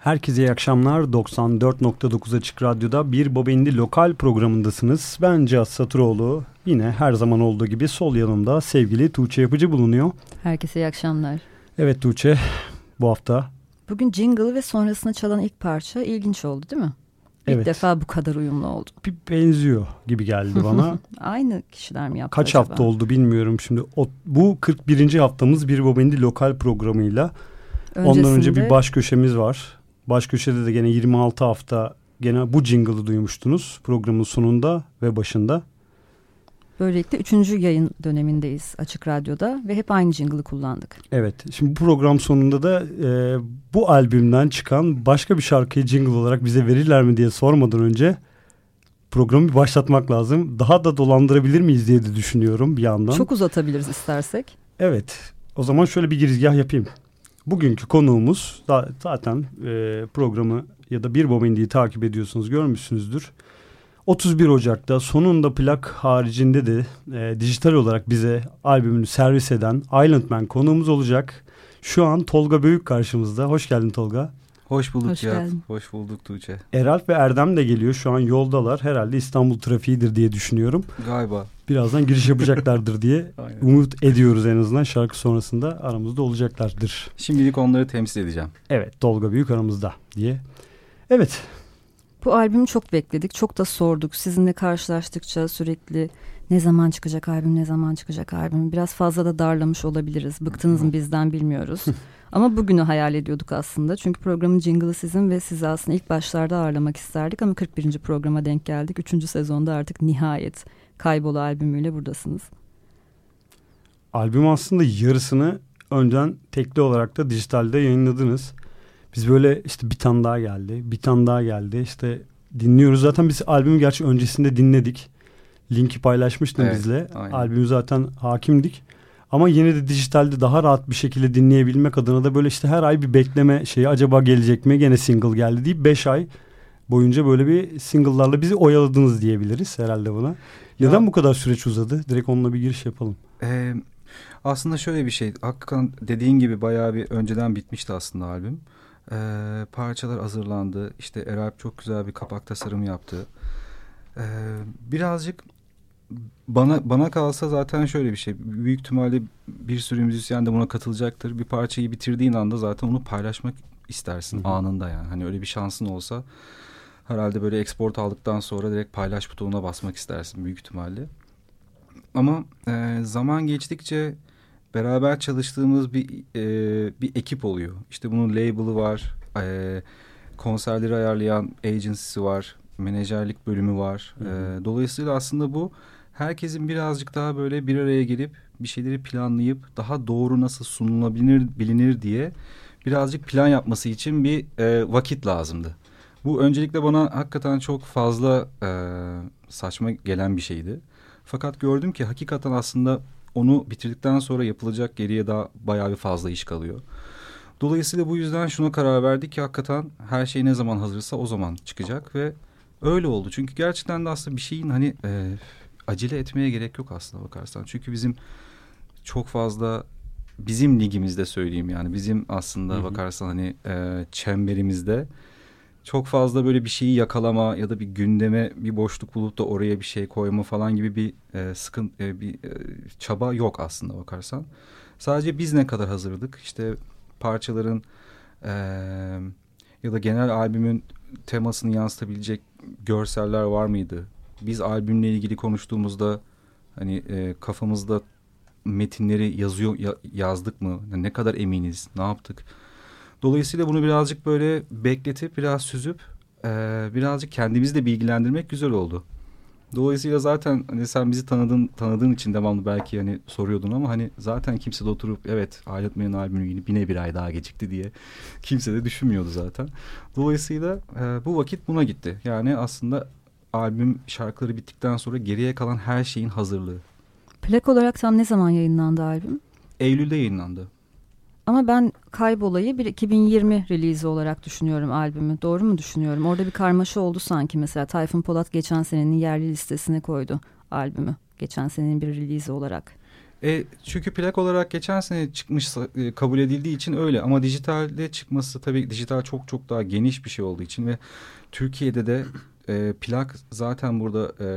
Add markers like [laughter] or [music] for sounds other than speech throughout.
Herkese iyi akşamlar. 94.9 Açık Radyo'da bir Bobendi lokal programındasınız. Ben Cihat Satıroğlu. Yine her zaman olduğu gibi sol yanımda sevgili Tuğçe Yapıcı bulunuyor. Herkese iyi akşamlar. Evet Tuğçe bu hafta. Bugün jingle ve sonrasında çalan ilk parça ilginç oldu değil mi? İlk evet. defa bu kadar uyumlu oldu. Bir benziyor gibi geldi bana. [laughs] Aynı kişiler mi yaptı Kaç acaba? hafta oldu bilmiyorum şimdi. O, bu 41. haftamız bir Bobendi lokal programıyla Öncesinde... Ondan önce bir baş köşemiz var. Baş köşede de gene 26 hafta gene bu jingle'ı duymuştunuz programın sonunda ve başında. Böylelikle üçüncü yayın dönemindeyiz Açık Radyo'da ve hep aynı jingle'ı kullandık. Evet. Şimdi bu program sonunda da e, bu albümden çıkan başka bir şarkıyı jingle olarak bize verirler mi diye sormadan önce programı bir başlatmak lazım. Daha da dolandırabilir miyiz diye de düşünüyorum bir yandan. Çok uzatabiliriz istersek. Evet. O zaman şöyle bir girizgah yapayım. Bugünkü konuğumuz zaten e, programı ya da bir Bomendi'yi takip ediyorsunuz görmüşsünüzdür. 31 Ocak'ta sonunda plak haricinde de e, dijital olarak bize albümünü servis eden Island Man konuğumuz olacak. Şu an Tolga Büyük karşımızda. Hoş geldin Tolga. Hoş bulduk Hoş ya. Hoş bulduk Tuğçe. Eralp ve Erdem de geliyor. Şu an yoldalar. Herhalde İstanbul trafiğidir diye düşünüyorum. Galiba. Birazdan giriş yapacaklardır diye [laughs] umut ediyoruz en azından. Şarkı sonrasında aramızda olacaklardır. Şimdilik onları temsil edeceğim. Evet Tolga Büyük aramızda diye. Evet bu albümü çok bekledik, çok da sorduk. Sizinle karşılaştıkça sürekli ne zaman çıkacak albüm, ne zaman çıkacak albüm. Biraz fazla da darlamış olabiliriz. Bıktınız mı bizden bilmiyoruz. [laughs] ama bugünü hayal ediyorduk aslında. Çünkü programın jingle'ı sizin ve sizi aslında ilk başlarda ağırlamak isterdik. Ama 41. programa denk geldik. Üçüncü sezonda artık nihayet Kaybolu albümüyle buradasınız. Albüm aslında yarısını önceden tekli olarak da dijitalde yayınladınız. Biz böyle işte bir tane daha geldi, bir tane daha geldi. İşte dinliyoruz. Zaten biz albümü gerçi öncesinde dinledik. Linki paylaşmıştın evet, bizle. Aynen. Albümü zaten hakimdik. Ama yine de dijitalde daha rahat bir şekilde dinleyebilmek adına da böyle işte her ay bir bekleme şeyi acaba gelecek mi? Gene single geldi deyip beş ay boyunca böyle bir single'larla bizi oyaladınız diyebiliriz herhalde buna. Neden ya, bu kadar süreç uzadı? Direkt onunla bir giriş yapalım. E, aslında şöyle bir şey. Hakikaten dediğin gibi bayağı bir önceden bitmişti aslında albüm. E, parçalar hazırlandı. İşte Eralp çok güzel bir kapak tasarımı yaptı. E, birazcık bana bana kalsa zaten şöyle bir şey. Büyük ihtimalle bir sürü müzisyen de buna katılacaktır. Bir parçayı bitirdiğin anda zaten onu paylaşmak istersin Hı -hı. anında yani. Hani öyle bir şansın olsa herhalde böyle export aldıktan sonra direkt paylaş butonuna basmak istersin büyük ihtimalle. Ama e, zaman geçtikçe beraber çalıştığımız bir e, bir ekip oluyor. İşte bunun label'ı var, e, konserleri ayarlayan agency'si var, menajerlik bölümü var. Hı hı. E, dolayısıyla aslında bu herkesin birazcık daha böyle bir araya gelip bir şeyleri planlayıp daha doğru nasıl sunulabilir bilinir diye birazcık plan yapması için bir e, vakit lazımdı. Bu öncelikle bana hakikaten çok fazla e, saçma gelen bir şeydi. Fakat gördüm ki hakikaten aslında onu bitirdikten sonra yapılacak geriye daha bayağı bir fazla iş kalıyor. Dolayısıyla bu yüzden şuna karar verdik ki hakikaten her şey ne zaman hazırsa o zaman çıkacak ve öyle oldu. Çünkü gerçekten de aslında bir şeyin hani e, acele etmeye gerek yok aslında bakarsan. Çünkü bizim çok fazla bizim ligimizde söyleyeyim yani bizim aslında hı hı. bakarsan hani e, çemberimizde çok fazla böyle bir şeyi yakalama ya da bir gündeme bir boşluk bulup da oraya bir şey koyma falan gibi bir e, sıkıntı e, bir e, çaba yok aslında bakarsan. Sadece biz ne kadar hazırladık işte parçaların e, ya da genel albümün temasını yansıtabilecek görseller var mıydı? Biz albümle ilgili konuştuğumuzda hani e, kafamızda metinleri yazıyor ya, yazdık mı? Ne kadar eminiz? Ne yaptık? Dolayısıyla bunu birazcık böyle bekletip biraz süzüp e, birazcık kendimizi de bilgilendirmek güzel oldu. Dolayısıyla zaten hani sen bizi tanıdığın tanıdığın için devamlı belki hani soruyordun ama hani zaten kimse de oturup evet Alet albümü yine bine bir ay daha gecikti diye kimse de düşünmüyordu zaten. Dolayısıyla e, bu vakit buna gitti. Yani aslında albüm şarkıları bittikten sonra geriye kalan her şeyin hazırlığı. Plak olarak tam ne zaman yayınlandı albüm? Eylül'de yayınlandı. Ama ben Kaybolayı bir 2020 release olarak düşünüyorum albümü. Doğru mu düşünüyorum? Orada bir karmaşa oldu sanki mesela. Tayfun Polat geçen senenin yerli listesine koydu albümü. Geçen senenin bir release olarak. E, çünkü plak olarak geçen sene çıkmış e, kabul edildiği için öyle ama dijitalde çıkması tabii dijital çok çok daha geniş bir şey olduğu için ve Türkiye'de de e, plak zaten burada e,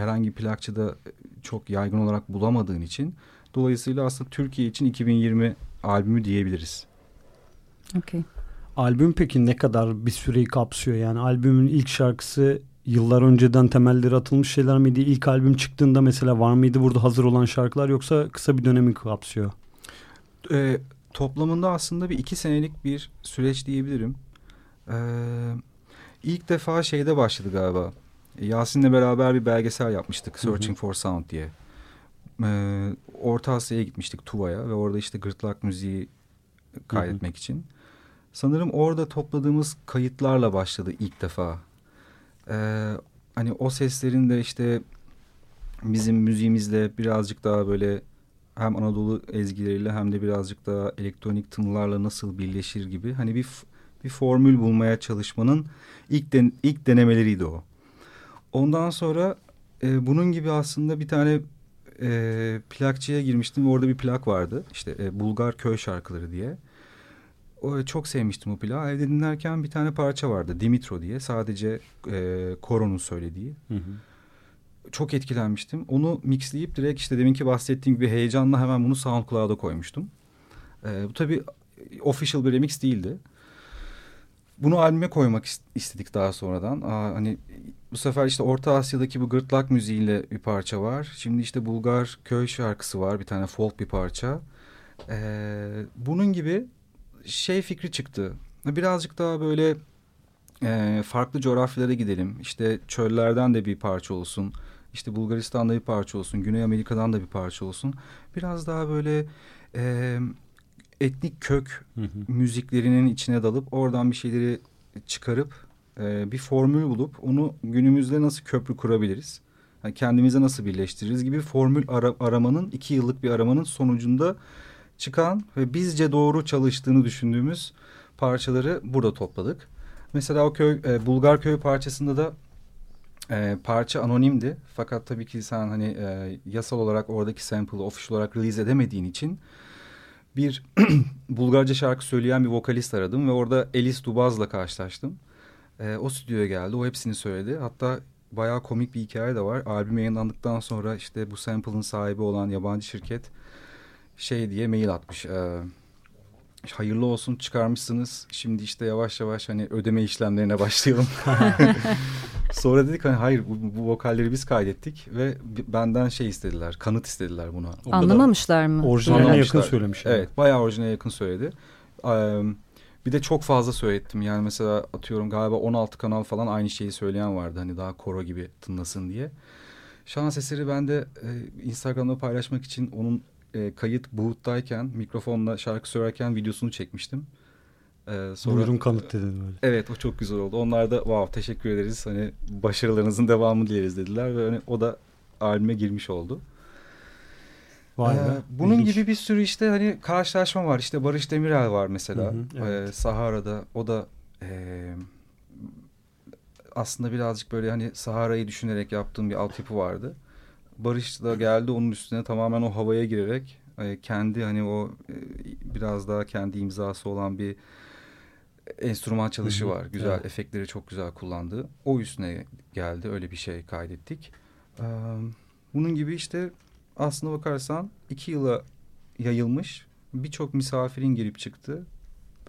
herhangi plakçıda çok yaygın olarak bulamadığın için dolayısıyla aslında Türkiye için 2020 albümü diyebiliriz. Okay. Albüm peki ne kadar bir süreyi kapsıyor? Yani albümün ilk şarkısı yıllar önceden temelleri atılmış şeyler miydi? İlk albüm çıktığında mesela var mıydı burada hazır olan şarkılar yoksa kısa bir dönemi kapsıyor? Ee, toplamında aslında bir iki senelik bir süreç diyebilirim. Ee, ilk defa şeyde başladı galiba. Yasin'le beraber bir belgesel yapmıştık. Searching hı hı. for Sound diye. Ee, Orta Asya'ya gitmiştik Tuva'ya ve orada işte gırtlak müziği kaydetmek hı hı. için. Sanırım orada topladığımız kayıtlarla başladı ilk defa. Ee, hani o seslerin de işte bizim müziğimizle birazcık daha böyle hem Anadolu ezgileriyle hem de birazcık daha elektronik tınılarla nasıl birleşir gibi hani bir bir formül bulmaya çalışmanın ilk den, ilk denemeleriydi o. Ondan sonra e, bunun gibi aslında bir tane e, plakçıya girmiştim. Orada bir plak vardı. İşte e, Bulgar köy şarkıları diye. O, çok sevmiştim o plağı. Evde dinlerken bir tane parça vardı. Dimitro diye. Sadece e, koronun söylediği. Hı hı. Çok etkilenmiştim. Onu mixleyip direkt işte deminki bahsettiğim gibi heyecanla hemen bunu SoundCloud'a koymuştum. E, bu tabii official bir remix değildi. Bunu albüme koymak istedik daha sonradan. Aa, hani bu sefer işte Orta Asya'daki bu gırtlak müziğiyle bir parça var. Şimdi işte Bulgar köy şarkısı var. Bir tane folk bir parça. Ee, bunun gibi şey fikri çıktı. Birazcık daha böyle e, farklı coğrafyalara gidelim. İşte çöllerden de bir parça olsun. İşte Bulgaristan'da bir parça olsun. Güney Amerika'dan da bir parça olsun. Biraz daha böyle e, etnik kök hı hı. müziklerinin içine dalıp oradan bir şeyleri çıkarıp e, bir formül bulup onu günümüzde nasıl köprü kurabiliriz? Yani kendimize nasıl birleştiririz gibi formül ara, aramanın iki yıllık bir aramanın sonucunda çıkan ve bizce doğru çalıştığını düşündüğümüz parçaları burada topladık. Mesela o köy e, Bulgar köy parçasında da e, parça anonimdi. Fakat tabii ki sen hani e, yasal olarak oradaki sample'ı official olarak release edemediğin için bir [clears throat] Bulgarca şarkı söyleyen bir vokalist aradım ve orada Elis Dubaz'la karşılaştım. E, o stüdyoya geldi. O hepsini söyledi. Hatta bayağı komik bir hikaye de var. Albüm yayınlandıktan sonra işte bu sample'ın sahibi olan yabancı şirket şey diye mail atmış. E, hayırlı olsun çıkarmışsınız. Şimdi işte yavaş yavaş hani ödeme işlemlerine başlayalım. [laughs] [laughs] Sonra dedik hani hayır bu, bu vokalleri biz kaydettik ve benden şey istediler. Kanıt istediler buna. O Anlamamışlar mı? Orijinaline yakın söylemiş. Evet bayağı orijinale yakın söyledi. Bir de çok fazla söylettim. Yani mesela atıyorum galiba 16 kanal falan aynı şeyi söyleyen vardı. Hani daha koro gibi tınlasın diye. Şans eseri ben de e, Instagram'da paylaşmak için onun e, kayıt buğuttayken mikrofonla şarkı söylerken videosunu çekmiştim. Ee, sonra, Buyurun kanıt dedin böyle. Evet o çok güzel oldu. Onlar da wow teşekkür ederiz. Hani başarılarınızın devamı dileriz dediler ve hani o da albüme girmiş oldu. Vay ee, be, bunun ilginç. gibi bir sürü işte hani karşılaşma var. İşte Barış Demirel var mesela. Hı hı, evet. ee, Sahara'da o da e, aslında birazcık böyle hani Sahara'yı düşünerek yaptığım bir altyapı vardı. Barış da geldi onun üstüne tamamen o havaya girerek e, kendi hani o e, biraz daha kendi imzası olan bir enstrüman çalışı var. Güzel evet. efektleri çok güzel kullandığı. O üstüne geldi. Öyle bir şey kaydettik. Ee, bunun gibi işte aslına bakarsan iki yıla yayılmış birçok misafirin girip çıktı.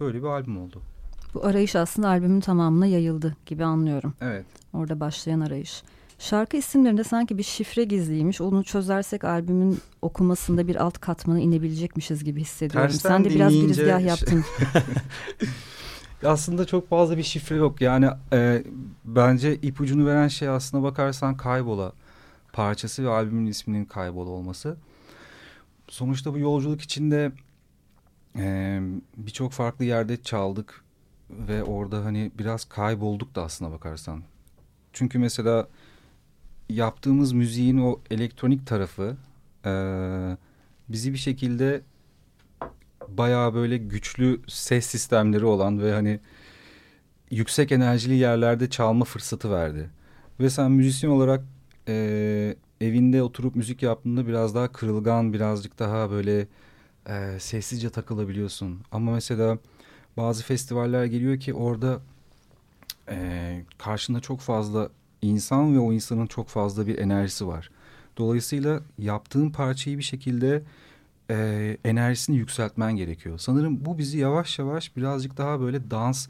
Böyle bir albüm oldu. Bu arayış aslında albümün tamamına yayıldı gibi anlıyorum. Evet. Orada başlayan arayış. Şarkı isimlerinde sanki bir şifre gizliymiş. Onu çözersek albümün okumasında bir alt katmana inebilecekmişiz gibi hissediyorum. Tersten Sen de biraz girizgah yaptın. [laughs] [laughs] aslında çok fazla bir şifre yok. Yani e, bence ipucunu veren şey aslında bakarsan Kaybola parçası ve albümün isminin Kaybola olması. Sonuçta bu yolculuk içinde e, birçok farklı yerde çaldık ve orada hani biraz kaybolduk da aslında bakarsan. Çünkü mesela yaptığımız müziğin o elektronik tarafı e, bizi bir şekilde bayağı böyle güçlü ses sistemleri olan ve hani yüksek enerjili yerlerde çalma fırsatı verdi. Ve sen müzisyen olarak e, evinde oturup müzik yaptığında biraz daha kırılgan, birazcık daha böyle e, sessizce takılabiliyorsun. Ama mesela bazı festivaller geliyor ki orada e, karşında çok fazla insan ve o insanın çok fazla bir enerjisi var. Dolayısıyla yaptığın parçayı bir şekilde e, enerjisini yükseltmen gerekiyor. Sanırım bu bizi yavaş yavaş birazcık daha böyle dans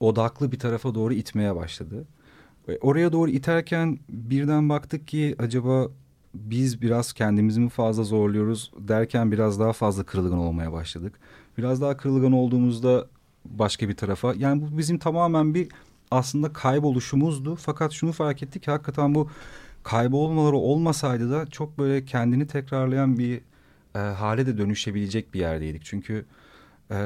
odaklı bir tarafa doğru itmeye başladı. Ve oraya doğru iterken birden baktık ki acaba biz biraz kendimizi mi fazla zorluyoruz derken biraz daha fazla kırılgan olmaya başladık. Biraz daha kırılgan olduğumuzda başka bir tarafa. Yani bu bizim tamamen bir aslında kayboluşumuzdu. Fakat şunu fark ettik ki hakikaten bu kaybolmaları olmasaydı da çok böyle kendini tekrarlayan bir e, hale de dönüşebilecek bir yerdeydik. Çünkü e,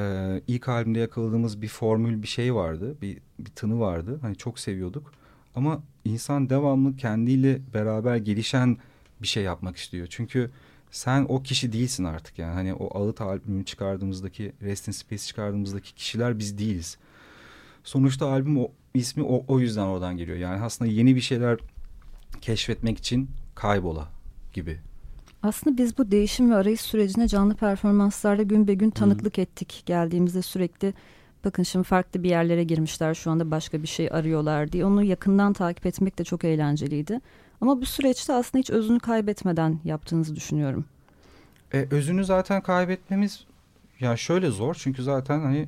ilk albümde yakaladığımız bir formül bir şey vardı. Bir, bir tını vardı. Hani çok seviyorduk. Ama insan devamlı kendiyle beraber gelişen bir şey yapmak istiyor. Çünkü sen o kişi değilsin artık yani. Hani o ağıt albümü çıkardığımızdaki, Rest in Space çıkardığımızdaki kişiler biz değiliz. Sonuçta albüm o, ismi o, o yüzden oradan geliyor. Yani aslında yeni bir şeyler keşfetmek için kaybola gibi. Aslında biz bu değişim ve arayış sürecine canlı performanslarla gün be gün tanıklık Hı. ettik. Geldiğimizde sürekli bakın şimdi farklı bir yerlere girmişler şu anda başka bir şey arıyorlar diye. Onu yakından takip etmek de çok eğlenceliydi. Ama bu süreçte aslında hiç özünü kaybetmeden yaptığınızı düşünüyorum. E, özünü zaten kaybetmemiz ya şöyle zor çünkü zaten hani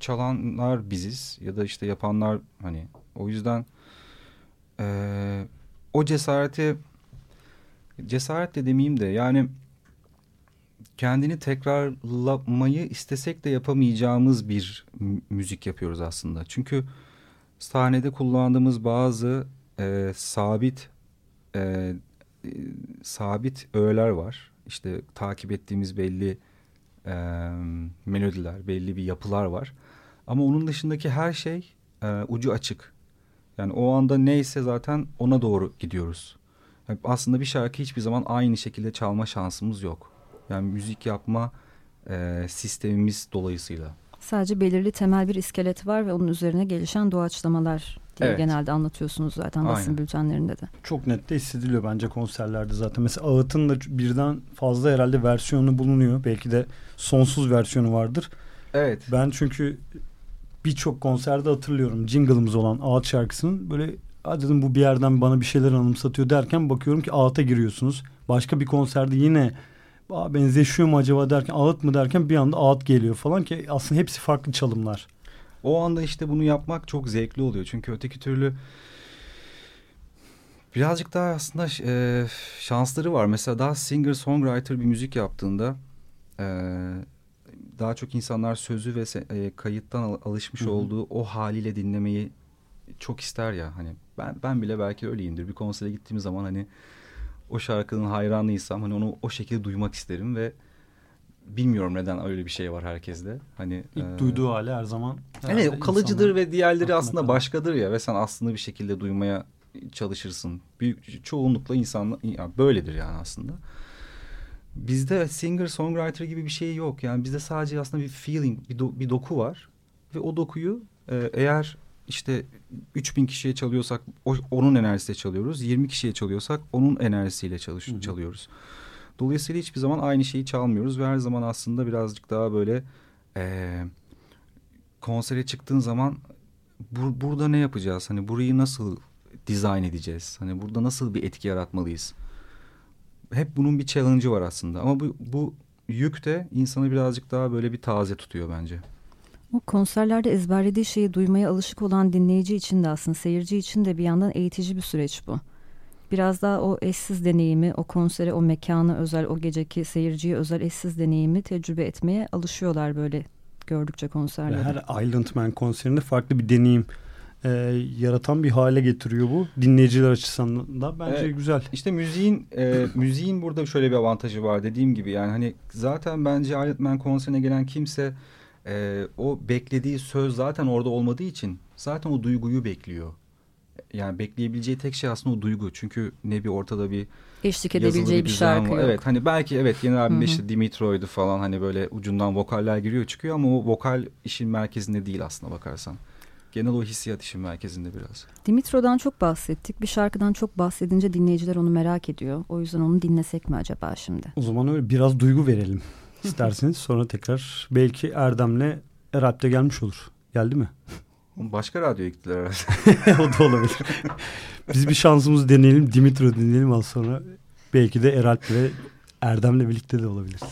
çalanlar biziz ya da işte yapanlar hani o yüzden e, o cesareti cesaret de demeyeyim de yani kendini tekrarlamayı istesek de yapamayacağımız bir müzik yapıyoruz aslında. Çünkü sahnede kullandığımız bazı e, sabit e, sabit öğeler var. İşte takip ettiğimiz belli e, melodiler, belli bir yapılar var. Ama onun dışındaki her şey e, ucu açık. Yani o anda neyse zaten ona doğru gidiyoruz. Aslında bir şarkı hiçbir zaman aynı şekilde çalma şansımız yok. Yani müzik yapma e, sistemimiz dolayısıyla. Sadece belirli temel bir iskelet var ve onun üzerine gelişen doğaçlamalar diye evet. genelde anlatıyorsunuz zaten basın Aynen. bültenlerinde de. Çok net de hissediliyor bence konserlerde zaten. Mesela Ağıt'ın da birden fazla herhalde versiyonu bulunuyor. Belki de sonsuz versiyonu vardır. Evet. Ben çünkü birçok konserde hatırlıyorum jingle'ımız olan Ağıt şarkısının böyle dedim bu bir yerden bana bir şeyler anımsatıyor derken bakıyorum ki Ağıt'a giriyorsunuz. Başka bir konserde yine benzeşiyor mu acaba derken ağıt mı derken bir anda ağıt geliyor falan ki aslında hepsi farklı çalımlar. O anda işte bunu yapmak çok zevkli oluyor. Çünkü öteki türlü birazcık daha aslında e, şansları var. Mesela daha singer songwriter bir müzik yaptığında e, daha çok insanlar sözü ve e, kayıttan al, alışmış Hı-hı. olduğu o haliyle dinlemeyi çok ister ya. Hani ben ben bile belki öyleyimdir. Bir konsere gittiğim zaman hani o şarkının hayranıysam hani onu o şekilde duymak isterim ve bilmiyorum neden öyle bir şey var herkeste. Hani ilk e, duyduğu hali her zaman. Evet o kalıcıdır ve diğerleri aslında kadar. başkadır ya ve sen aslında bir şekilde duymaya çalışırsın. Büyük çoğunlukla insanlar yani böyledir yani aslında. Bizde singer songwriter gibi bir şey yok. Yani bizde sadece aslında bir feeling, bir, do, bir doku var ve o dokuyu e, eğer işte 3000 kişiye çalıyorsak onun enerjisiyle çalıyoruz. 20 kişiye çalıyorsak onun enerjisiyle çalış, Hı-hı. çalıyoruz. Dolayısıyla hiçbir zaman aynı şeyi çalmıyoruz ve her zaman aslında birazcık daha böyle e, konsere çıktığın zaman bur, burada ne yapacağız? Hani burayı nasıl dizayn edeceğiz? Hani burada nasıl bir etki yaratmalıyız? Hep bunun bir challenge'ı var aslında ama bu, bu yük de insanı birazcık daha böyle bir taze tutuyor bence. O konserlerde ezberlediği şeyi duymaya alışık olan dinleyici için de aslında seyirci için de bir yandan eğitici bir süreç bu biraz daha o eşsiz deneyimi, o konsere, o mekana özel, o geceki seyirciye özel eşsiz deneyimi tecrübe etmeye alışıyorlar böyle gördükçe konserlerde. Her Island Man konserinde farklı bir deneyim e, yaratan bir hale getiriyor bu. Dinleyiciler açısından da bence evet, güzel. İşte müziğin e, müziğin burada şöyle bir avantajı var dediğim gibi yani hani zaten bence Island Man konserine gelen kimse e, o beklediği söz zaten orada olmadığı için zaten o duyguyu bekliyor yani bekleyebileceği tek şey aslında o duygu. Çünkü ne bir ortada bir eşlik edebileceği bir, bir şarkı yok. Evet hani belki evet yeni abimde işte Dimitro'ydu falan hani böyle ucundan vokaller giriyor çıkıyor ama o vokal işin merkezinde değil aslında bakarsan. Genel o hissiyat işin merkezinde biraz. Dimitro'dan çok bahsettik. Bir şarkıdan çok bahsedince dinleyiciler onu merak ediyor. O yüzden onu dinlesek mi acaba şimdi? O zaman öyle biraz duygu verelim isterseniz. Sonra tekrar belki Erdem'le Eralp'te gelmiş olur. Geldi mi? Başka radyoya gittiler herhalde. [laughs] o da olabilir. Biz bir şansımızı deneyelim. Dimitro dinleyelim az sonra. Belki de Eralp ve Erdem'le birlikte de olabiliriz.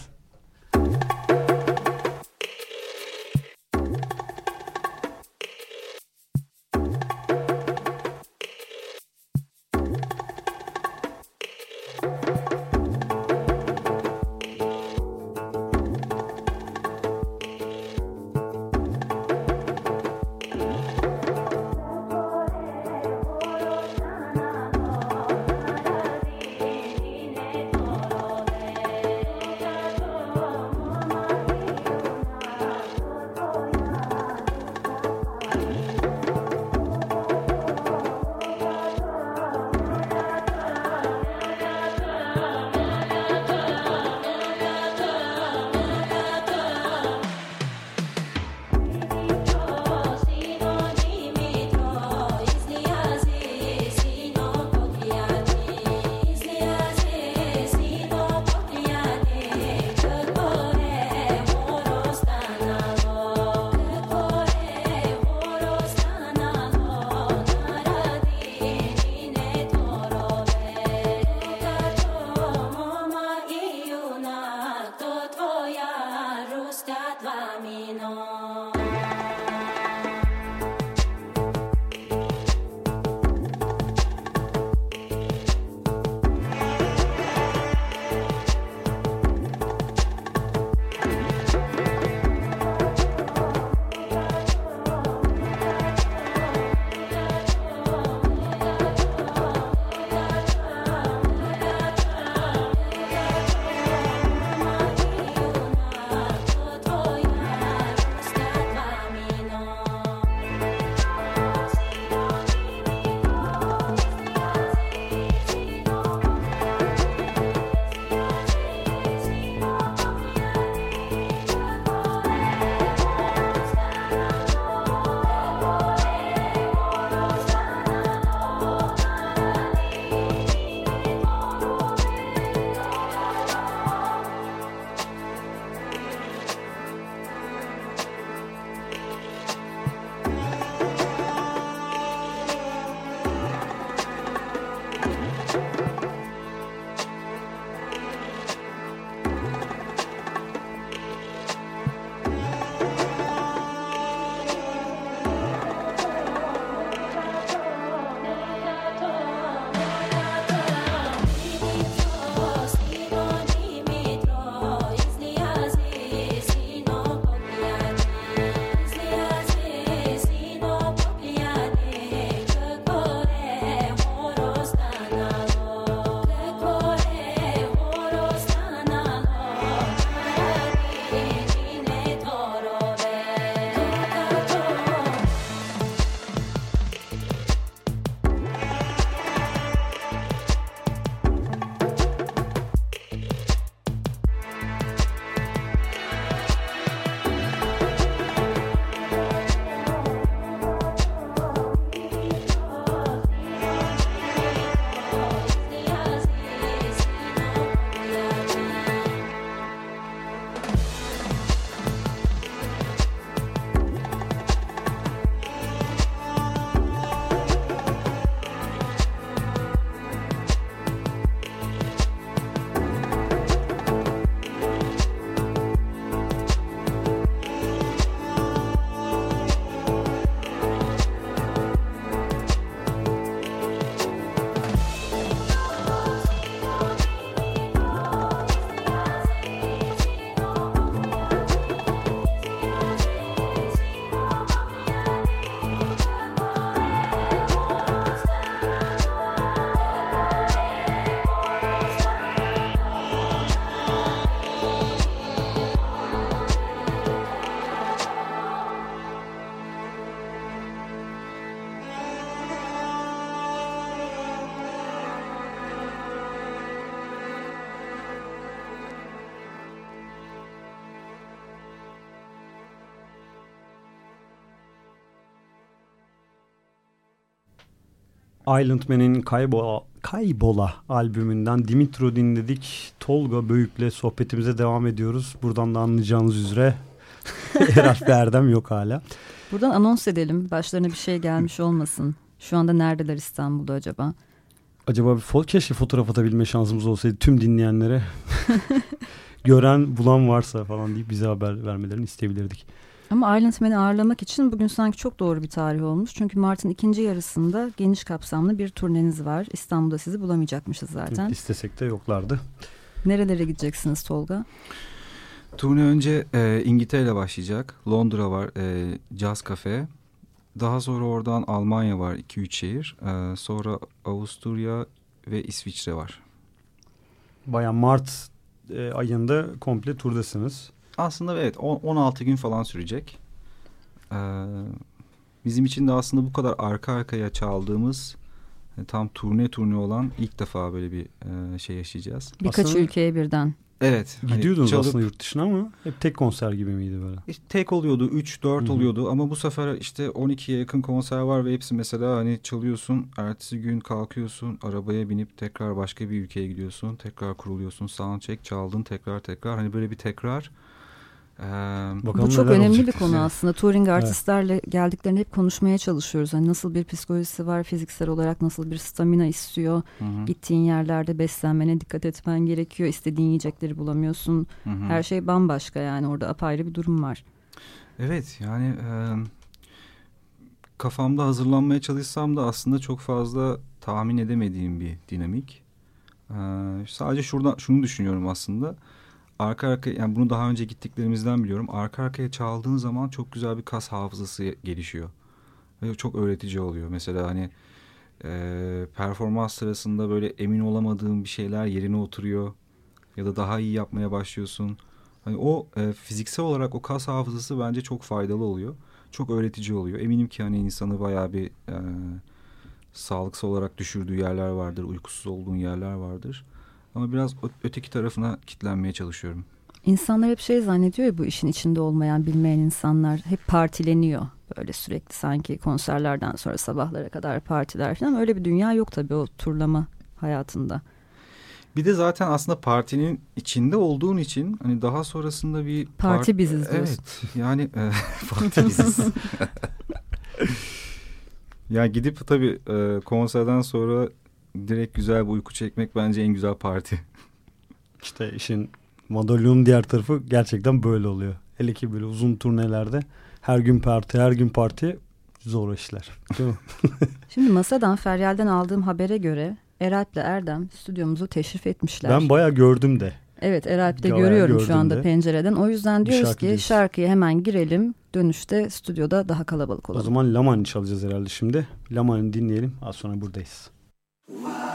Island Man'in Kaybola, Kaybola albümünden Dimitro dinledik. Tolga Böyük'le sohbetimize devam ediyoruz. Buradan da anlayacağınız üzere [laughs] Eraf Erdem yok hala. Buradan anons edelim. Başlarına bir şey gelmiş olmasın. Şu anda neredeler İstanbul'da acaba? Acaba bir fo keşke fotoğraf atabilme şansımız olsaydı tüm dinleyenlere. [laughs] Gören bulan varsa falan deyip bize haber vermelerini isteyebilirdik. Ama Island Man'i ağırlamak için bugün sanki çok doğru bir tarih olmuş. Çünkü Mart'ın ikinci yarısında geniş kapsamlı bir turneniz var. İstanbul'da sizi bulamayacakmışız zaten. İstesek de yoklardı. Nerelere gideceksiniz Tolga? Turne önce e, İngiltere ile başlayacak. Londra var, e, Jazz Cafe. Daha sonra oradan Almanya var 2-3 şehir. E, sonra Avusturya ve İsviçre var. Baya Mart e, ayında komple turdasınız. Aslında evet 16 gün falan sürecek. Ee, bizim için de aslında bu kadar arka arkaya çaldığımız yani tam turne turne olan ilk defa böyle bir e, şey yaşayacağız. Birkaç aslında, ülkeye birden. Evet. Hani Gidiyordunuz hani çalıp, aslında yurt dışına ama hep tek konser gibi miydi böyle? İşte tek oluyordu. 3-4 oluyordu ama bu sefer işte 12'ye yakın konser var ve hepsi mesela hani çalıyorsun. Ertesi gün kalkıyorsun. Arabaya binip tekrar başka bir ülkeye gidiyorsun. Tekrar kuruluyorsun. Soundcheck çaldın tekrar tekrar. Hani böyle bir tekrar bu çok önemli bir konu aslında. Touring artistlerle evet. geldiklerini hep konuşmaya çalışıyoruz. Hani nasıl bir psikolojisi var, fiziksel olarak nasıl bir stamina istiyor. Hı hı. Gittiğin yerlerde beslenmene dikkat etmen gerekiyor. İstediğin yiyecekleri bulamıyorsun. Hı hı. Her şey bambaşka yani orada apayrı bir durum var. Evet yani e, kafamda hazırlanmaya çalışsam da aslında çok fazla tahmin edemediğim bir dinamik. E, sadece şuradan şunu düşünüyorum aslında arka arka yani bunu daha önce gittiklerimizden biliyorum. Arka arkaya çaldığın zaman çok güzel bir kas hafızası gelişiyor. Ve çok öğretici oluyor. Mesela hani e, performans sırasında böyle emin olamadığın bir şeyler yerine oturuyor. Ya da daha iyi yapmaya başlıyorsun. Hani o e, fiziksel olarak o kas hafızası bence çok faydalı oluyor. Çok öğretici oluyor. Eminim ki hani insanı bayağı bir e, sağlıksal olarak düşürdüğü yerler vardır. Uykusuz olduğun yerler vardır. Ama biraz öteki tarafına kitlenmeye çalışıyorum. İnsanlar hep şey zannediyor ya bu işin içinde olmayan, bilmeyen insanlar hep partileniyor. Böyle sürekli sanki konserlerden sonra sabahlara kadar partiler falan. Ama öyle bir dünya yok tabii o turlama hayatında. Bir de zaten aslında partinin içinde olduğun için hani daha sonrasında bir parti part... biziz diyorsun. Evet. Yani e, [laughs] parti biziz. [laughs] ya gidip tabii e, konserden sonra direkt güzel bir uyku çekmek bence en güzel parti. [laughs] İşte işin madalyonun diğer tarafı gerçekten böyle oluyor. Hele ki böyle uzun turnelerde her gün parti her gün parti zor işler. Değil mi? [laughs] Şimdi masadan Feryal'den aldığım habere göre Eralp'le Erdem stüdyomuzu teşrif etmişler. Ben bayağı gördüm de. Evet Eralp'te görüyorum şu anda de. pencereden. O yüzden diyoruz şarkı ki diyorsun. şarkıya hemen girelim. Dönüşte stüdyoda daha kalabalık olalım. O zaman Laman'ı çalacağız herhalde şimdi. Laman'ı dinleyelim. Az sonra buradayız. Wow.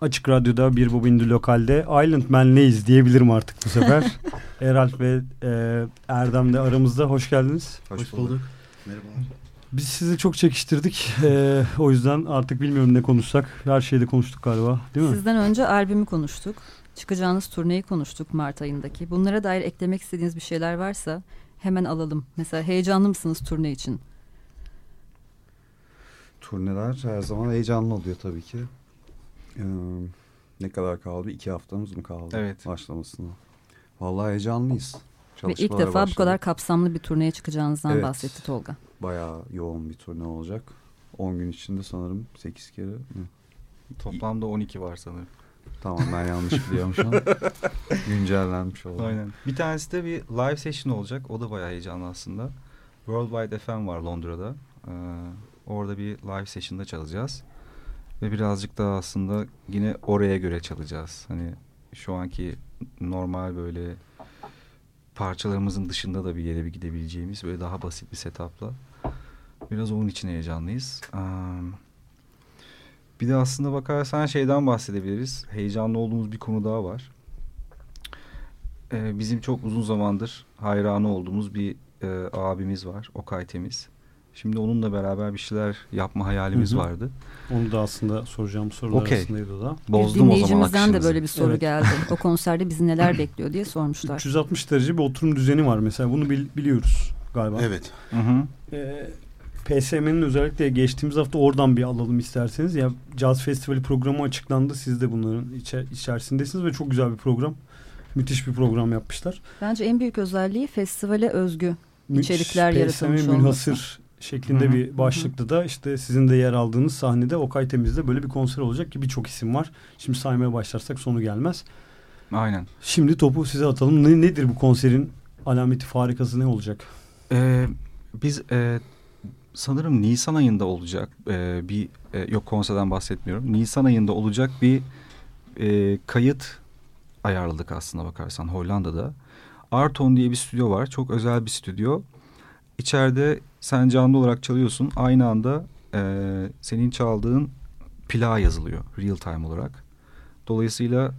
Açık Radyo'da bir bobindi lokalde Island Man'leyiz diyebilirim artık bu sefer. [laughs] Eralp ve e, Erdem de aramızda. Hoş geldiniz. Hoş, Hoş bulduk. Merhabalar. Biz sizi çok çekiştirdik. E, o yüzden artık bilmiyorum ne konuşsak. Her şeyde konuştuk galiba değil mi? Sizden önce albümü konuştuk. Çıkacağınız turneyi konuştuk Mart ayındaki. Bunlara dair eklemek istediğiniz bir şeyler varsa hemen alalım. Mesela heyecanlı mısınız turne için? Turneler her zaman heyecanlı oluyor tabii ki. Ee, ne kadar kaldı? İki haftamız mı kaldı? Evet. Başlamasına. Vallahi heyecanlıyız. Ve ilk defa başladı. bu kadar kapsamlı bir turneye çıkacağınızdan evet. bahsetti Tolga. Bayağı yoğun bir turne olacak. 10 gün içinde sanırım 8 kere. Toplamda 12 var sanırım. Tamam ben yanlış [laughs] biliyorum şu an. Güncellenmiş oldu. Aynen. Bir tanesi de bir live session olacak. O da bayağı heyecanlı aslında. Worldwide FM var Londra'da. Ee, orada bir live session'da çalacağız. Ve birazcık daha aslında yine oraya göre çalacağız. Hani şu anki normal böyle parçalarımızın dışında da bir yere bir gidebileceğimiz böyle daha basit bir setupla. Biraz onun için heyecanlıyız. Bir de aslında bakarsan şeyden bahsedebiliriz. Heyecanlı olduğumuz bir konu daha var. Ee, bizim çok uzun zamandır hayranı olduğumuz bir e, abimiz var. Okay Temiz. Şimdi onunla beraber bir şeyler yapma hayalimiz hı hı. vardı. Onu da aslında soracağım sorular okay. arasındaydı o da. Bozdum bir dinleyicimizden de böyle bir soru evet. geldi. [laughs] O konserde bizi neler bekliyor diye sormuşlar. 360 derece bir oturum düzeni var mesela. Bunu bil, biliyoruz galiba. Evet. Hı hı. Ee, PSM'nin özellikle geçtiğimiz hafta oradan bir alalım isterseniz. Ya Jazz Festivali programı açıklandı. Siz de bunların içer, içerisindesiniz ve çok güzel bir program. Müthiş bir program yapmışlar. Bence en büyük özelliği festivale özgü içerikler PSM yaratılmış olması. münhasır şeklinde Hı-hı. bir başlıkta da işte sizin de yer aldığınız sahnede Okay Temiz'de böyle bir konser olacak ki birçok isim var. Şimdi saymaya başlarsak sonu gelmez. Aynen. Şimdi topu size atalım. Ne, nedir bu konserin alameti farikası ne olacak? Ee, biz e, sanırım Nisan ayında olacak e, bir e, yok konserden bahsetmiyorum. Nisan ayında olacak bir e, kayıt ayarladık aslında bakarsan Hollanda'da. Arton diye bir stüdyo var. Çok özel bir stüdyo. İçeride sen canlı olarak çalıyorsun. Aynı anda e, senin çaldığın plağa yazılıyor real time olarak. Dolayısıyla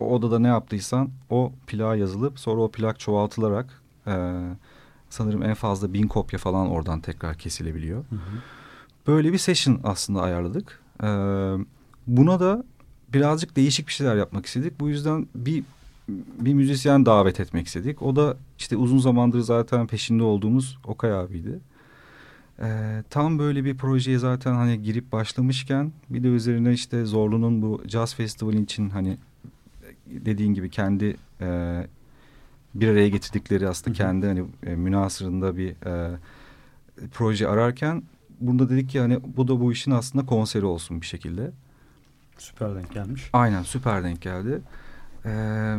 o odada ne yaptıysan o plağa yazılıp sonra o plak çoğaltılarak e, sanırım en fazla bin kopya falan oradan tekrar kesilebiliyor. Hı hı. Böyle bir session aslında ayarladık. E, buna da birazcık değişik bir şeyler yapmak istedik. Bu yüzden bir bir müzisyen davet etmek istedik. O da işte uzun zamandır zaten peşinde olduğumuz Okay abiydi. Ee, tam böyle bir projeye zaten hani girip başlamışken bir de üzerine işte Zorlu'nun bu Jazz Festival için hani dediğin gibi kendi e, bir araya getirdikleri aslında kendi hani e, münasırında bir e, proje ararken burada dedik ki hani bu da bu işin aslında konseri olsun bir şekilde. Süper denk gelmiş. Aynen süper denk geldi. Ee,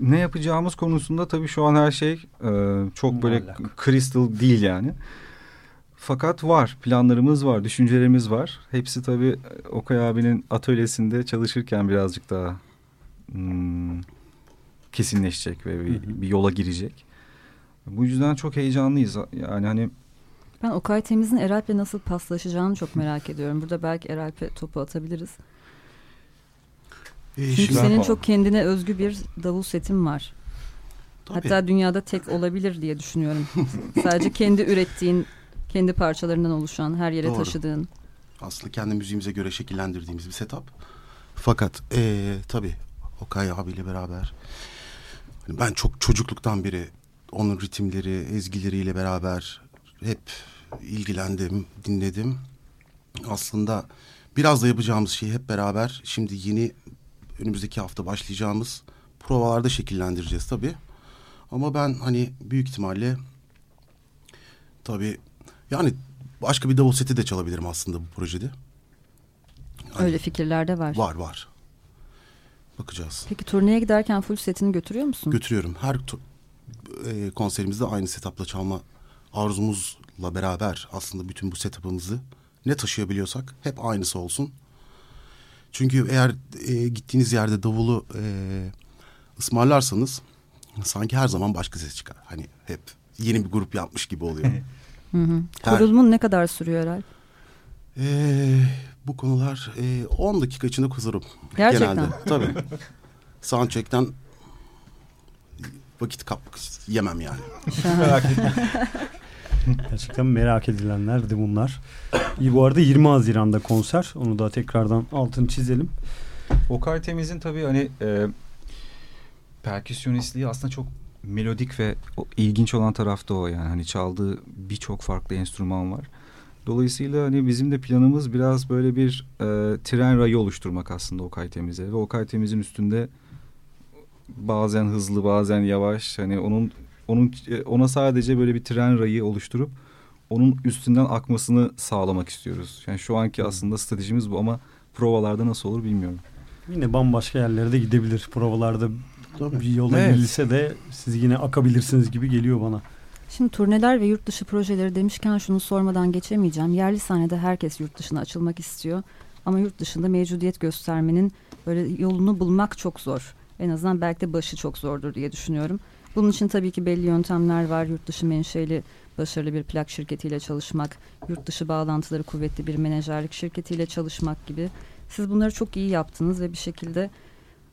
ne yapacağımız konusunda tabii şu an her şey e, çok böyle crystal değil yani. Fakat var planlarımız var, düşüncelerimiz var. Hepsi tabii Okay abinin atölyesinde çalışırken birazcık daha hmm, kesinleşecek ve bir, bir yola girecek. Bu yüzden çok heyecanlıyız. Yani hani ben Okay Temiz'in Eralp'le nasıl paslaşacağını çok merak ediyorum. Burada belki Eralp'e topu atabiliriz. Ee, Çünkü senin falan. çok kendine özgü bir davul setin var. Tabii. Hatta dünyada tek olabilir diye düşünüyorum. [laughs] Sadece kendi ürettiğin, kendi parçalarından oluşan, her yere Doğru. taşıdığın. Aslında kendi müziğimize göre şekillendirdiğimiz bir setup. Fakat ee, tabii Okay abiyle beraber hani ben çok çocukluktan beri onun ritimleri, ezgileriyle beraber hep ilgilendim, dinledim. Aslında biraz da yapacağımız şey hep beraber şimdi yeni önümüzdeki hafta başlayacağımız provalarda şekillendireceğiz tabii. Ama ben hani büyük ihtimalle tabii yani başka bir davul seti de çalabilirim aslında bu projede. Hani, Öyle fikirler de var. Var var. Bakacağız. Peki turneye giderken full setini götürüyor musun? Götürüyorum. Her e, konserimizde aynı setupla çalma arzumuzla beraber aslında bütün bu setup'ımızı ne taşıyabiliyorsak hep aynısı olsun. Çünkü eğer e, gittiğiniz yerde davulu e, ısmarlarsanız sanki her zaman başka ses çıkar. Hani hep yeni bir grup yapmış gibi oluyor. [laughs] hı hı. Kurulumun ne kadar sürüyor herhalde? Ee, bu konular e, 10 dakika içinde kuzurum. Gerçekten. Genelde. Tabii. [laughs] Soundcheck'ten vakit kap yemem yani. [laughs] Gerçekten merak edilenlerdi bunlar. İyi bu arada 20 Haziran'da konser. Onu da tekrardan altını çizelim. Okay Temiz'in tabii hani e, perküsyonistliği aslında çok melodik ve ilginç olan tarafta o yani. Hani çaldığı birçok farklı enstrüman var. Dolayısıyla hani bizim de planımız biraz böyle bir e, tren rayı oluşturmak aslında Okay Temiz'e. Ve Okay Temiz'in üstünde bazen hızlı bazen yavaş hani onun onun e, ona sadece böyle bir tren rayı oluşturup onun üstünden akmasını sağlamak istiyoruz. Yani şu anki aslında stratejimiz bu ama provalarda nasıl olur bilmiyorum. Yine bambaşka yerlere de gidebilir. Provalarda Tabii. bir yola Evet. girilse de siz yine akabilirsiniz gibi geliyor bana. Şimdi turneler ve yurt dışı projeleri demişken şunu sormadan geçemeyeceğim. Yerli sahnede herkes yurt dışına açılmak istiyor. Ama yurt dışında mevcudiyet göstermenin böyle yolunu bulmak çok zor. En azından belki de başı çok zordur diye düşünüyorum. Bunun için tabii ki belli yöntemler var. Yurt dışı menşeli başarılı bir plak şirketiyle çalışmak, yurt dışı bağlantıları kuvvetli bir menajerlik şirketiyle çalışmak gibi. Siz bunları çok iyi yaptınız ve bir şekilde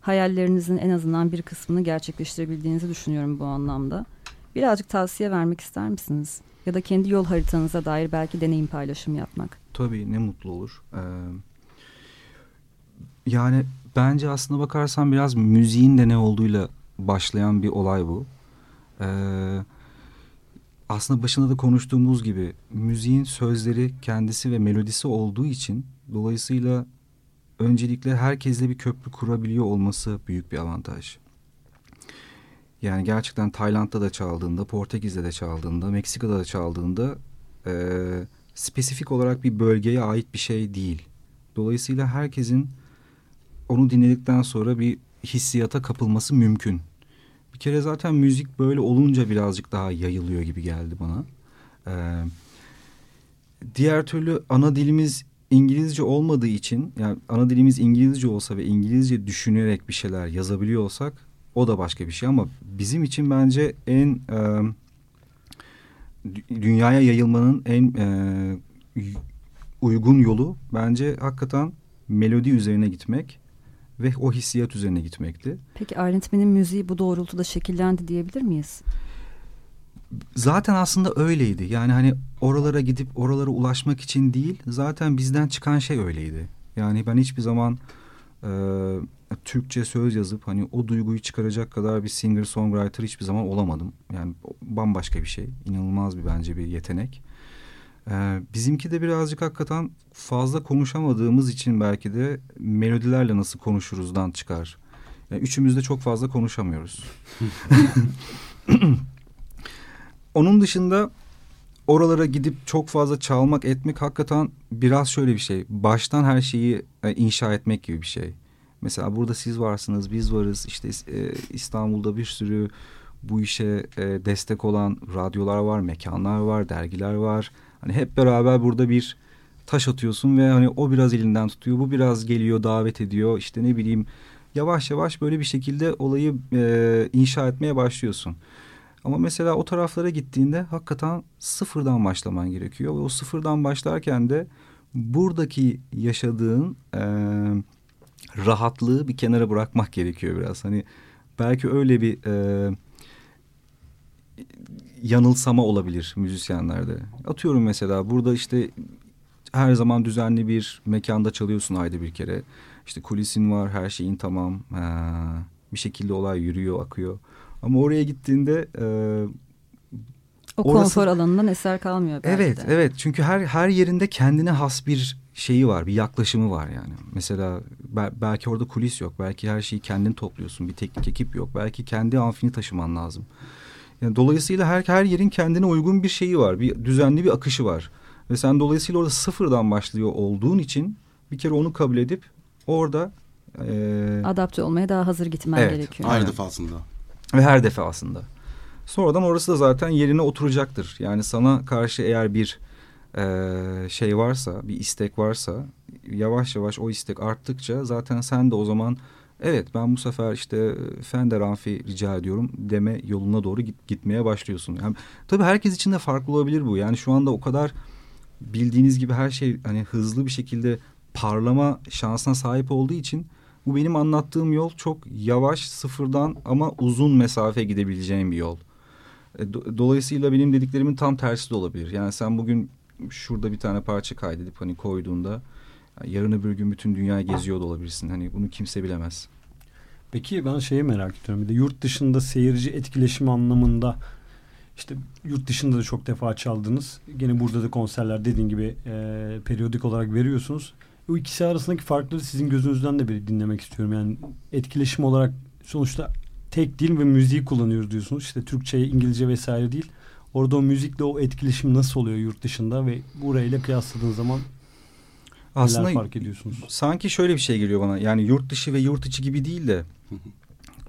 hayallerinizin en azından bir kısmını gerçekleştirebildiğinizi düşünüyorum bu anlamda. Birazcık tavsiye vermek ister misiniz? Ya da kendi yol haritanıza dair belki deneyim paylaşımı yapmak. Tabii ne mutlu olur. Ee, yani bence aslına bakarsan biraz müziğin de ne olduğuyla başlayan bir olay bu. Ee, aslında başında da konuştuğumuz gibi müziğin sözleri kendisi ve melodisi olduğu için dolayısıyla öncelikle herkesle bir köprü kurabiliyor olması büyük bir avantaj. Yani gerçekten Tayland'da da çaldığında, Portekiz'de de çaldığında, Meksika'da da çaldığında e, spesifik olarak bir bölgeye ait bir şey değil. Dolayısıyla herkesin onu dinledikten sonra bir hissiyata kapılması mümkün. Bir kere zaten müzik böyle olunca birazcık daha yayılıyor gibi geldi bana. Ee, diğer türlü ana dilimiz İngilizce olmadığı için yani ana dilimiz İngilizce olsa ve İngilizce düşünerek bir şeyler yazabiliyor olsak o da başka bir şey ama bizim için bence en e, dü- dünyaya yayılmanın en e, uygun yolu bence hakikaten melodi üzerine gitmek ve o hissiyat üzerine gitmekti. Peki ayrıntmenin müziği bu doğrultuda şekillendi diyebilir miyiz? Zaten aslında öyleydi. Yani hani oralara gidip oralara ulaşmak için değil, zaten bizden çıkan şey öyleydi. Yani ben hiçbir zaman e, Türkçe söz yazıp hani o duyguyu çıkaracak kadar bir singer songwriter hiçbir zaman olamadım. Yani bambaşka bir şey. İnanılmaz bir bence bir yetenek. Bizimki de birazcık hakikaten fazla konuşamadığımız için belki de melodilerle nasıl konuşuruzdan çıkar. Yani üçümüz de çok fazla konuşamıyoruz. [laughs] Onun dışında oralara gidip çok fazla çalmak etmek hakikaten biraz şöyle bir şey. Baştan her şeyi e, inşa etmek gibi bir şey. Mesela burada siz varsınız, biz varız. İşte e, İstanbul'da bir sürü bu işe e, destek olan radyolar var, mekanlar var, dergiler var. Hani hep beraber burada bir taş atıyorsun ve hani o biraz elinden tutuyor, bu biraz geliyor, davet ediyor. İşte ne bileyim yavaş yavaş böyle bir şekilde olayı e, inşa etmeye başlıyorsun. Ama mesela o taraflara gittiğinde hakikaten sıfırdan başlaman gerekiyor. Ve o sıfırdan başlarken de buradaki yaşadığın e, rahatlığı bir kenara bırakmak gerekiyor biraz. Hani belki öyle bir e, yanılsama olabilir müzisyenlerde. Atıyorum mesela burada işte her zaman düzenli bir mekanda çalıyorsun ayda bir kere. İşte kulisin var, her şeyin tamam. Ee, bir şekilde olay yürüyor, akıyor. Ama oraya gittiğinde e, O Orası- konfor alanından eser kalmıyor belki evet de. evet çünkü her her yerinde kendine has bir şeyi var, bir yaklaşımı var yani. Mesela be- belki orada kulis yok, belki her şeyi kendin topluyorsun, bir teknik ekip yok, belki kendi amfini taşıman lazım. Yani dolayısıyla her her yerin kendine uygun bir şeyi var, bir düzenli bir akışı var. Ve sen dolayısıyla orada sıfırdan başlıyor olduğun için bir kere onu kabul edip orada e, Adapte olmaya daha hazır gitmen Evet, gerekiyor. Her defasında. Ve her defasında. Sonradan orası da zaten yerine oturacaktır. Yani sana karşı eğer bir e, şey varsa, bir istek varsa yavaş yavaş o istek arttıkça zaten sen de o zaman evet ben bu sefer işte Fender amfi rica ediyorum deme yoluna doğru git, gitmeye başlıyorsun. Yani, tabii herkes için de farklı olabilir bu. Yani şu anda o kadar bildiğiniz gibi her şey hani hızlı bir şekilde parlama şansına sahip olduğu için bu benim anlattığım yol çok yavaş sıfırdan ama uzun mesafe gidebileceğim bir yol. E, dolayısıyla benim dediklerimin tam tersi de olabilir. Yani sen bugün şurada bir tane parça kaydedip hani koyduğunda yarın öbür gün bütün dünyayı geziyor da olabilirsin. Hani bunu kimse bilemez. Peki ben şeyi merak ediyorum. Bir de yurt dışında seyirci etkileşim anlamında işte yurt dışında da çok defa çaldınız. Gene burada da konserler dediğin gibi e, periyodik olarak veriyorsunuz. Bu ikisi arasındaki farkları sizin gözünüzden de bir dinlemek istiyorum. Yani etkileşim olarak sonuçta tek dil ve müziği kullanıyoruz diyorsunuz. İşte Türkçe, İngilizce vesaire değil. Orada o müzikle o etkileşim nasıl oluyor yurt dışında ve burayla kıyasladığın zaman aslında neler fark ediyorsunuz? Sanki şöyle bir şey geliyor bana. Yani yurt dışı ve yurt içi gibi değil de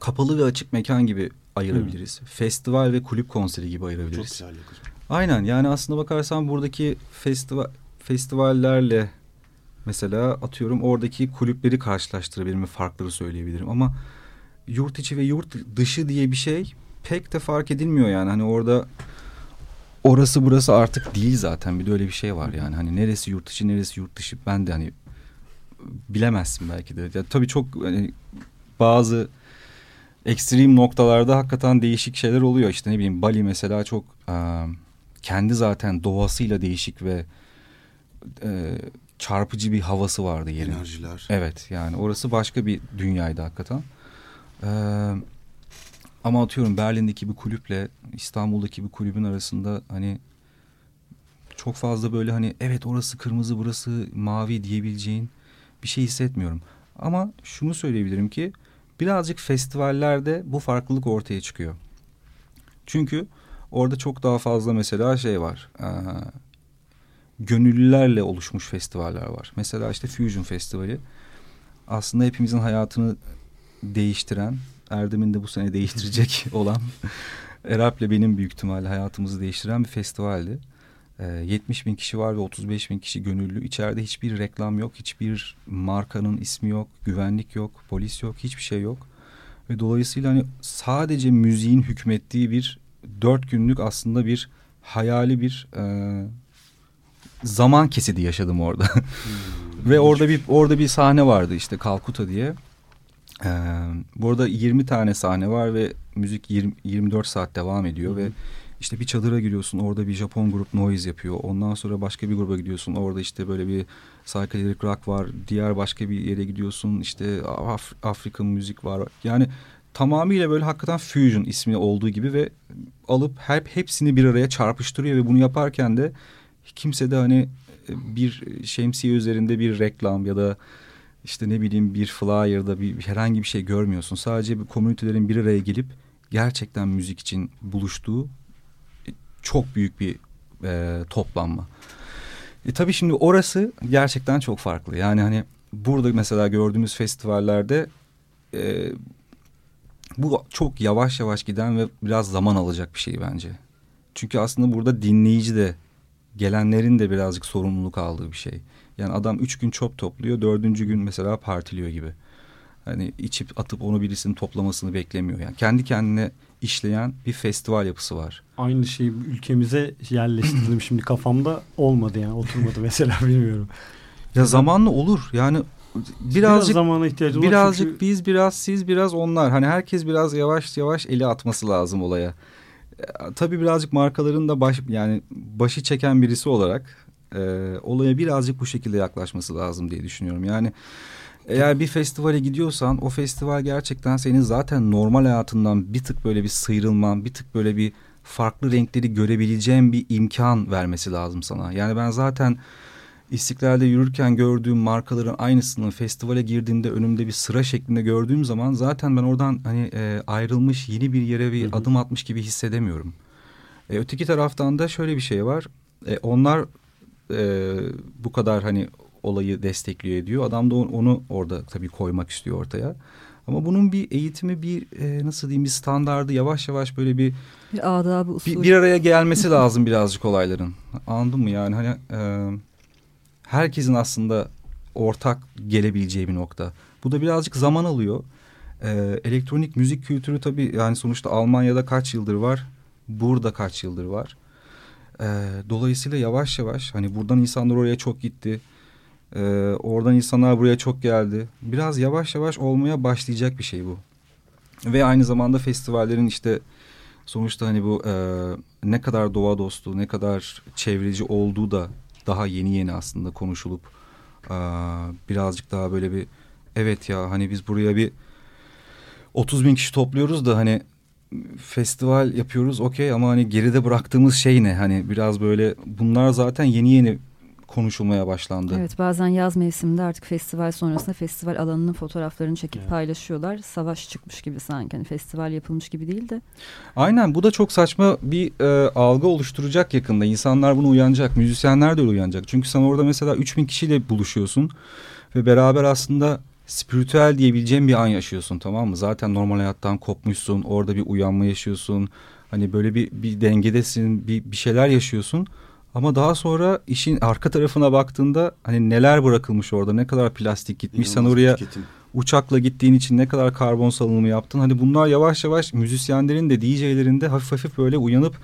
kapalı ve açık mekan gibi ayırabiliriz. Hı. Festival ve kulüp konseri gibi ayırabiliriz. Çok güzel. Aynen yani aslında bakarsan buradaki festival festivallerle mesela atıyorum oradaki kulüpleri karşılaştırabilirim ve farkları söyleyebilirim ama yurt içi ve yurt dışı diye bir şey pek de fark edilmiyor yani. Hani orada orası burası artık değil zaten. Bir de öyle bir şey var yani. Hani neresi yurt içi neresi yurt dışı? Ben de hani bilemezsin belki de. Ya, tabii çok hani, bazı ekstrem noktalarda hakikaten değişik şeyler oluyor. İşte ne bileyim Bali mesela çok kendi zaten doğasıyla değişik ve çarpıcı bir havası vardı yerin. Enerjiler. Evet yani orası başka bir dünyaydı hakikaten. Ee, ama atıyorum Berlin'deki bir kulüple İstanbul'daki bir kulübün arasında hani çok fazla böyle hani evet orası kırmızı burası mavi diyebileceğin bir şey hissetmiyorum. Ama şunu söyleyebilirim ki birazcık festivallerde bu farklılık ortaya çıkıyor. Çünkü orada çok daha fazla mesela şey var. Ee, gönüllülerle oluşmuş festivaller var. Mesela işte Fusion Festivali aslında hepimizin hayatını değiştiren, Erdem'in de bu sene değiştirecek [laughs] olan Erap'le benim büyük ihtimalle hayatımızı değiştiren bir festivaldi. E, ee, 70 bin kişi var ve 35 bin kişi gönüllü. İçeride hiçbir reklam yok, hiçbir markanın ismi yok, güvenlik yok, polis yok, hiçbir şey yok. Ve dolayısıyla hani sadece müziğin hükmettiği bir dört günlük aslında bir hayali bir e, zaman kesidi yaşadım orada. [laughs] Hmm, Ve orada bir orada bir sahne vardı işte Kalkuta diye. Ee, bu arada 20 tane sahne var ve müzik 20, 24 saat devam ediyor Hı-hı. ve işte bir çadıra giriyorsun orada bir Japon grup noise yapıyor. Ondan sonra başka bir gruba gidiyorsun orada işte böyle bir psychedelic rock var. Diğer başka bir yere gidiyorsun işte Af Afrika müzik var. Yani tamamıyla böyle hakikaten fusion ismi olduğu gibi ve alıp hep hepsini bir araya çarpıştırıyor ve bunu yaparken de kimse de hani bir şemsiye üzerinde bir reklam ya da işte ne bileyim bir flyer'da bir herhangi bir şey görmüyorsun. Sadece bir komünitelerin bir araya gelip gerçekten müzik için buluştuğu çok büyük bir e, toplanma. E, tabii şimdi orası gerçekten çok farklı. Yani hani burada mesela gördüğümüz festivallerde e, bu çok yavaş yavaş giden ve biraz zaman alacak bir şey bence. Çünkü aslında burada dinleyici de gelenlerin de birazcık sorumluluk aldığı bir şey. Yani adam üç gün çöp topluyor, dördüncü gün mesela partiliyor gibi. Hani içip atıp onu birisinin toplamasını beklemiyor. Yani kendi kendine işleyen bir festival yapısı var. Aynı şeyi ülkemize yerleştirdim şimdi kafamda olmadı yani oturmadı [laughs] mesela bilmiyorum. Ya zamanla olur yani birazcık biraz zamana ihtiyacımız birazcık çünkü... biz biraz siz biraz onlar hani herkes biraz yavaş yavaş eli atması lazım olaya. Tabii birazcık markaların da baş yani başı çeken birisi olarak e, olaya birazcık bu şekilde yaklaşması lazım diye düşünüyorum. Yani eğer bir festivale gidiyorsan o festival gerçekten senin zaten normal hayatından bir tık böyle bir sıyrılman, bir tık böyle bir farklı renkleri görebileceğin bir imkan vermesi lazım sana. Yani ben zaten İstiklal'de yürürken gördüğüm markaların aynısını festivale girdiğimde önümde bir sıra şeklinde gördüğüm zaman zaten ben oradan hani e, ayrılmış yeni bir yere bir hı hı. adım atmış gibi hissedemiyorum. E, öteki taraftan da şöyle bir şey var. E, onlar e, bu kadar hani olayı destekliyor ediyor. Adam da onu orada tabii koymak istiyor ortaya. Ama bunun bir eğitimi bir e, nasıl diyeyim bir standardı yavaş yavaş böyle bir bir adabı usul. Bir, bir araya gelmesi lazım birazcık olayların. Anladın mı yani hani e, herkesin aslında ortak gelebileceği bir nokta. Bu da birazcık zaman alıyor. E, elektronik müzik kültürü tabii yani sonuçta Almanya'da kaç yıldır var? Burada kaç yıldır var? E, dolayısıyla yavaş yavaş hani buradan insanlar oraya çok gitti. Ee, oradan insanlar buraya çok geldi. Biraz yavaş yavaş olmaya başlayacak bir şey bu. Ve aynı zamanda festivallerin işte sonuçta hani bu e, ne kadar doğa dostu, ne kadar çevreci olduğu da daha yeni yeni aslında konuşulup birazcık daha böyle bir evet ya hani biz buraya bir 30 bin kişi topluyoruz da hani festival yapıyoruz okey ama hani geride bıraktığımız şey ne? Hani biraz böyle bunlar zaten yeni yeni konuşulmaya başlandı. Evet bazen yaz mevsiminde artık festival sonrasında festival alanının fotoğraflarını çekip evet. paylaşıyorlar. Savaş çıkmış gibi sanki hani festival yapılmış gibi değil de. Aynen bu da çok saçma bir e, algı oluşturacak yakında. İnsanlar bunu uyanacak. Müzisyenler de uyanacak. Çünkü sen orada mesela 3000 kişiyle buluşuyorsun ve beraber aslında spiritüel diyebileceğim bir an yaşıyorsun tamam mı? Zaten normal hayattan kopmuşsun. Orada bir uyanma yaşıyorsun. Hani böyle bir, bir dengedesin. Bir, bir şeyler yaşıyorsun. Ama daha sonra işin arka tarafına baktığında hani neler bırakılmış orada ne kadar plastik gitmiş sen oraya tüketim. uçakla gittiğin için ne kadar karbon salınımı yaptın hani bunlar yavaş yavaş müzisyenlerin de DJ'lerin de hafif hafif böyle uyanıp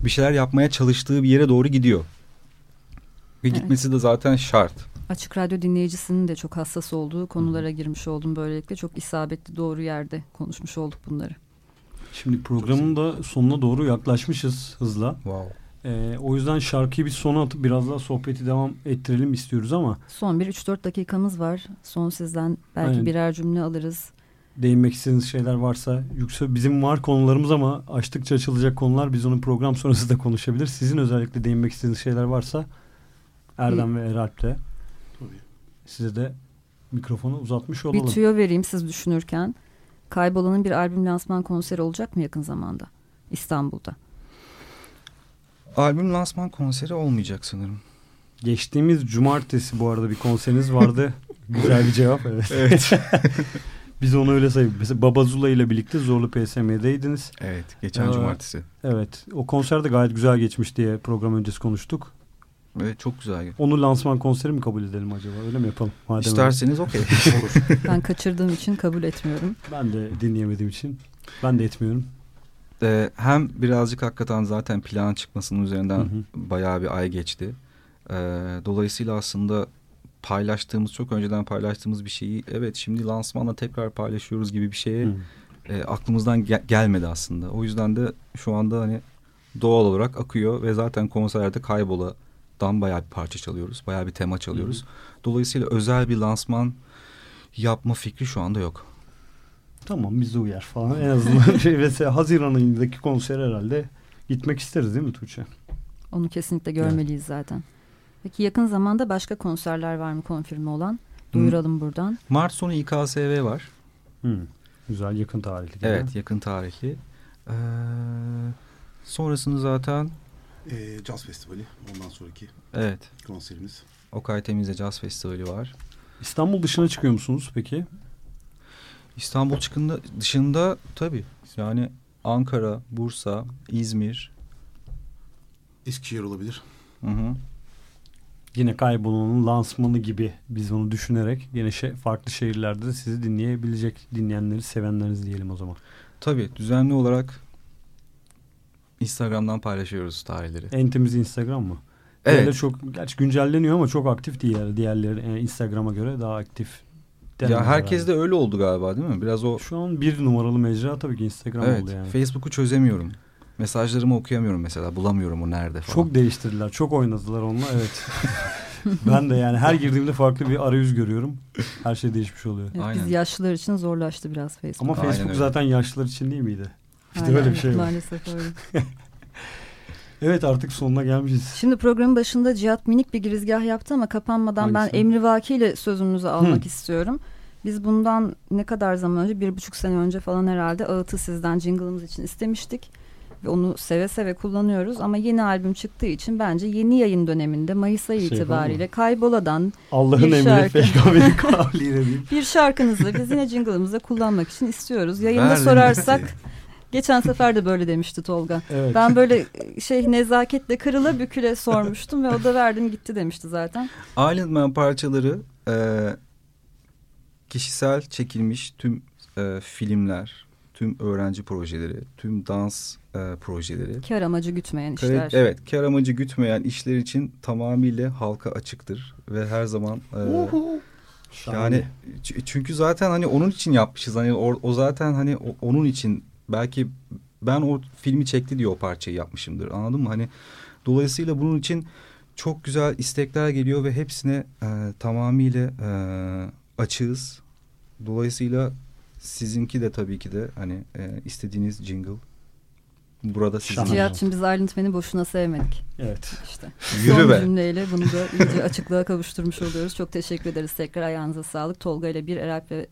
bir şeyler yapmaya çalıştığı bir yere doğru gidiyor. Ve evet. gitmesi de zaten şart. Açık Radyo dinleyicisinin de çok hassas olduğu konulara girmiş oldum böylelikle. Çok isabetli doğru yerde konuşmuş olduk bunları. Şimdi programın da sonuna doğru yaklaşmışız hızla. Wow. Ee, o yüzden şarkıyı bir sona atıp biraz daha sohbeti devam ettirelim istiyoruz ama. Son bir 3-4 dakikamız var. Son sizden belki Aynen. birer cümle alırız. Değinmek istediğiniz şeyler varsa. Yüksel bizim var konularımız ama açtıkça açılacak konular biz onu program sonrası da konuşabiliriz. Sizin özellikle değinmek istediğiniz şeyler varsa Erdem bir, ve Eralp'te. Size de mikrofonu uzatmış olalım. Bir tüyo vereyim siz düşünürken. Kaybolan'ın bir albüm lansman konseri olacak mı yakın zamanda? İstanbul'da. Albüm lansman konseri olmayacak sanırım. Geçtiğimiz cumartesi bu arada bir konseriniz vardı. [laughs] Güzel bir cevap evet. evet. [laughs] Biz onu öyle sayıyoruz. Mesela Babazula ile birlikte Zorlu PSM'deydiniz. Evet geçen ee, cumartesi. Evet o konser de gayet güzel geçmiş diye program öncesi konuştuk. Evet çok güzel. Onu lansman konseri mi kabul edelim acaba? Öyle mi yapalım? Madem İsterseniz okey. [laughs] ben kaçırdığım için kabul etmiyorum. Ben de dinleyemediğim için. Ben de etmiyorum e, hem birazcık hakikaten zaten plan çıkmasının üzerinden hı hı. bayağı bir ay geçti. E, dolayısıyla aslında paylaştığımız çok önceden paylaştığımız bir şeyi evet şimdi lansmanla tekrar paylaşıyoruz gibi bir şeye e, aklımızdan gel gelmedi aslında. O yüzden de şu anda hani doğal olarak akıyor ve zaten konserlerde kayboladan bayağı bir parça çalıyoruz. Bayağı bir tema çalıyoruz. Hı hı. Dolayısıyla özel bir lansman yapma fikri şu anda yok tamam bize uyar falan. En azından [laughs] şey, mesela Haziran ayındaki konser herhalde gitmek isteriz değil mi Tuğçe? Onu kesinlikle görmeliyiz evet. zaten. Peki yakın zamanda başka konserler var mı konfirme olan? Duyuralım hmm. buradan. Mart sonu İKSV var. Hmm. Güzel yakın tarihli. Evet mi? yakın tarihli. Ee, sonrasını zaten... E, Jazz Festivali ondan sonraki evet. konserimiz. Okay Temiz'de Jazz Festivali var. İstanbul dışına çıkıyor musunuz peki? İstanbul çıkında, dışında tabii. Yani Ankara, Bursa, İzmir. Eskişehir olabilir. Hı hı. Yine kaybolanın lansmanı gibi biz onu düşünerek yine şey, farklı şehirlerde de sizi dinleyebilecek dinleyenleri sevenleriniz diyelim o zaman. Tabii düzenli olarak Instagram'dan paylaşıyoruz tarihleri. En temiz Instagram mı? Evet. Çok gerçi güncelleniyor ama çok aktif değil diğerleri yani Instagram'a göre daha aktif ya herkes de öyle oldu galiba değil mi? Biraz o Şu an bir numaralı mecra tabii ki Instagram evet, oldu yani. Facebook'u çözemiyorum. Mesajlarımı okuyamıyorum mesela. Bulamıyorum o nerede falan. Çok değiştirdiler. Çok oynadılar onunla evet. [laughs] ben de yani her girdiğimde farklı bir arayüz görüyorum. Her şey değişmiş oluyor. Evet, Aynen. Biz yaşlılar için zorlaştı biraz Facebook. Ama Facebook Aynen zaten yaşlılar için değil miydi? İşte Aynen, böyle bir şey var. Maalesef öyle. [laughs] Evet artık sonuna gelmişiz. Şimdi programın başında Cihat minik bir girizgah yaptı ama kapanmadan Hangisi? ben Emri Vaki ile sözünüzü almak Hı. istiyorum. Biz bundan ne kadar zaman önce bir buçuk sene önce falan herhalde ağıtı sizden jingle'ımız için istemiştik. Ve onu seve seve kullanıyoruz ama yeni albüm çıktığı için bence yeni yayın döneminde Mayıs ayı şey itibariyle Kaybola'dan Allah'ın emri peygamberin [laughs] kavliyle bir şarkınızı biz yine jingle'ımızda kullanmak için istiyoruz. Yayında Verdim sorarsak Geçen sefer de böyle demişti Tolga. Evet. Ben böyle şey nezaketle kırıla büküle sormuştum ve o da verdim gitti demişti zaten. Island Man parçaları e, kişisel çekilmiş tüm e, filmler, tüm öğrenci projeleri, tüm dans e, projeleri. Kar amacı gütmeyen işler. Evet, kar amacı gütmeyen işler için tamamıyla halka açıktır ve her zaman e, yani çünkü zaten hani onun için yapmışız. Hani o, o zaten hani o, onun için belki ben o filmi çekti diye o parçayı yapmışımdır. Anladın mı? Hani dolayısıyla bunun için çok güzel istekler geliyor ve hepsine e, tamamıyla e, açığız. Dolayısıyla sizinki de tabii ki de hani e, istediğiniz jingle burada sizin. Cihat'cığım biz Arlintmen'i boşuna sevmedik. Evet. İşte. Yürü Son be. cümleyle bunu da iyice [laughs] açıklığa kavuşturmuş oluyoruz. Çok teşekkür ederiz. Tekrar ayağınıza sağlık. Tolga ile bir Erap ve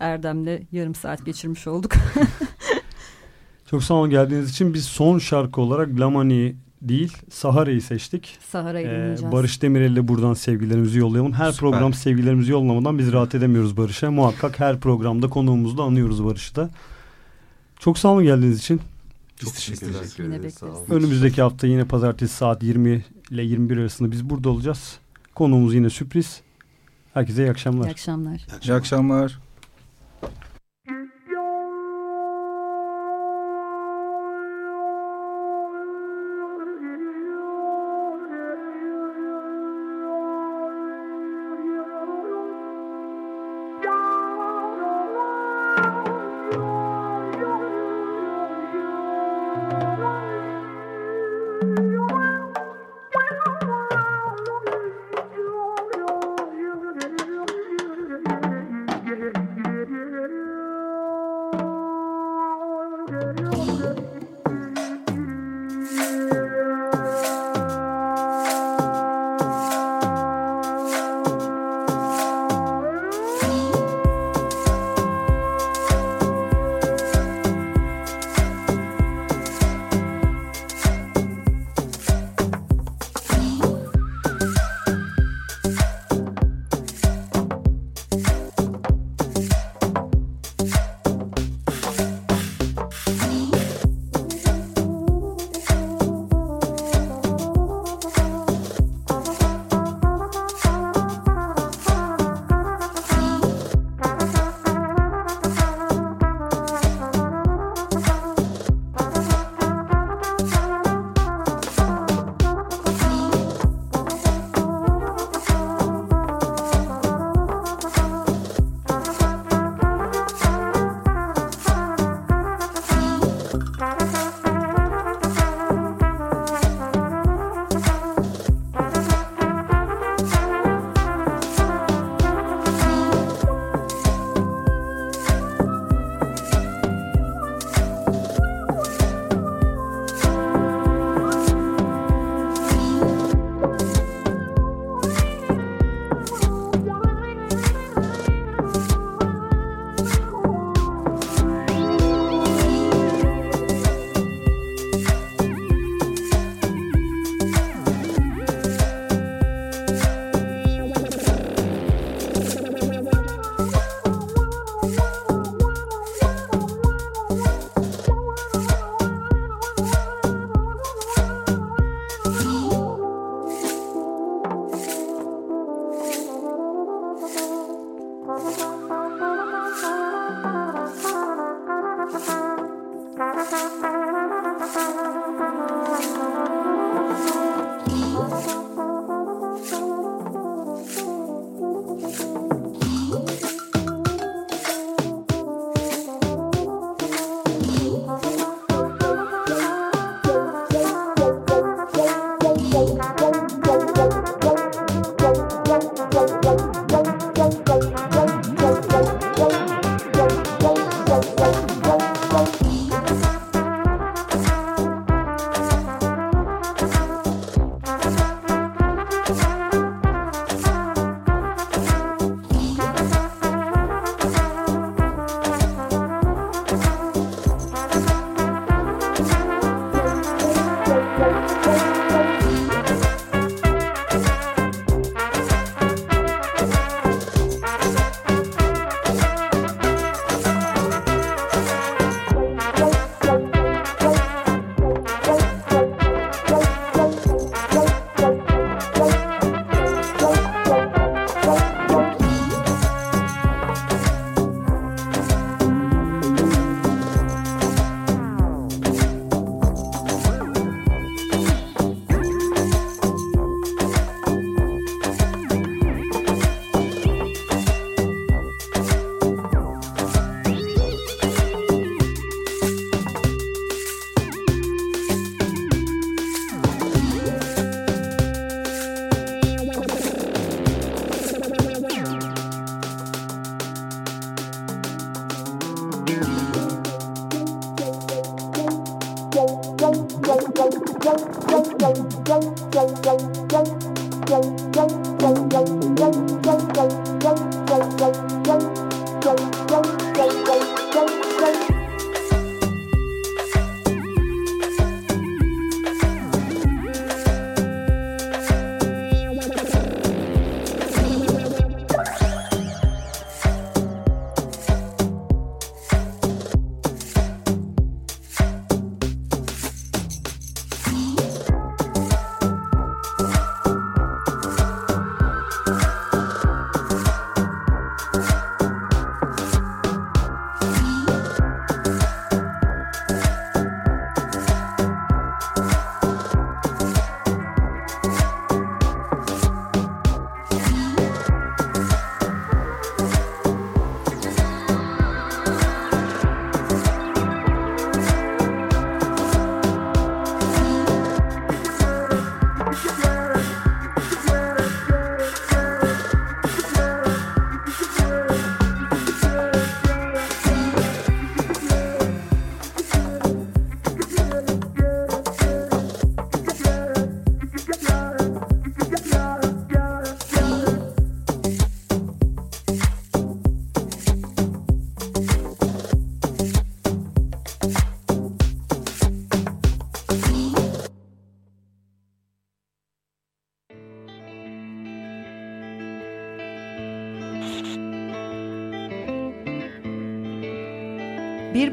Erdem'le yarım saat geçirmiş olduk. [laughs] Çok sağ olun geldiğiniz için biz son şarkı olarak Lamani değil Sahara'yı seçtik. Sahara'yı Ee, dinleyeceğiz. Barış Demirel'le buradan sevgilerimizi yollayalım. Her Süper. program sevgilerimizi yollamadan biz rahat edemiyoruz Barış'a. Muhakkak her programda konuğumuzda anıyoruz Barış'ı da. Çok sağ olun geldiğiniz için. Biz teşekkür bekleriz. Önümüzdeki hafta yine pazartesi saat 20 ile 21 arasında biz burada olacağız. Konuğumuz yine sürpriz. Herkese iyi akşamlar. İyi akşamlar. İyi akşamlar. Thank you.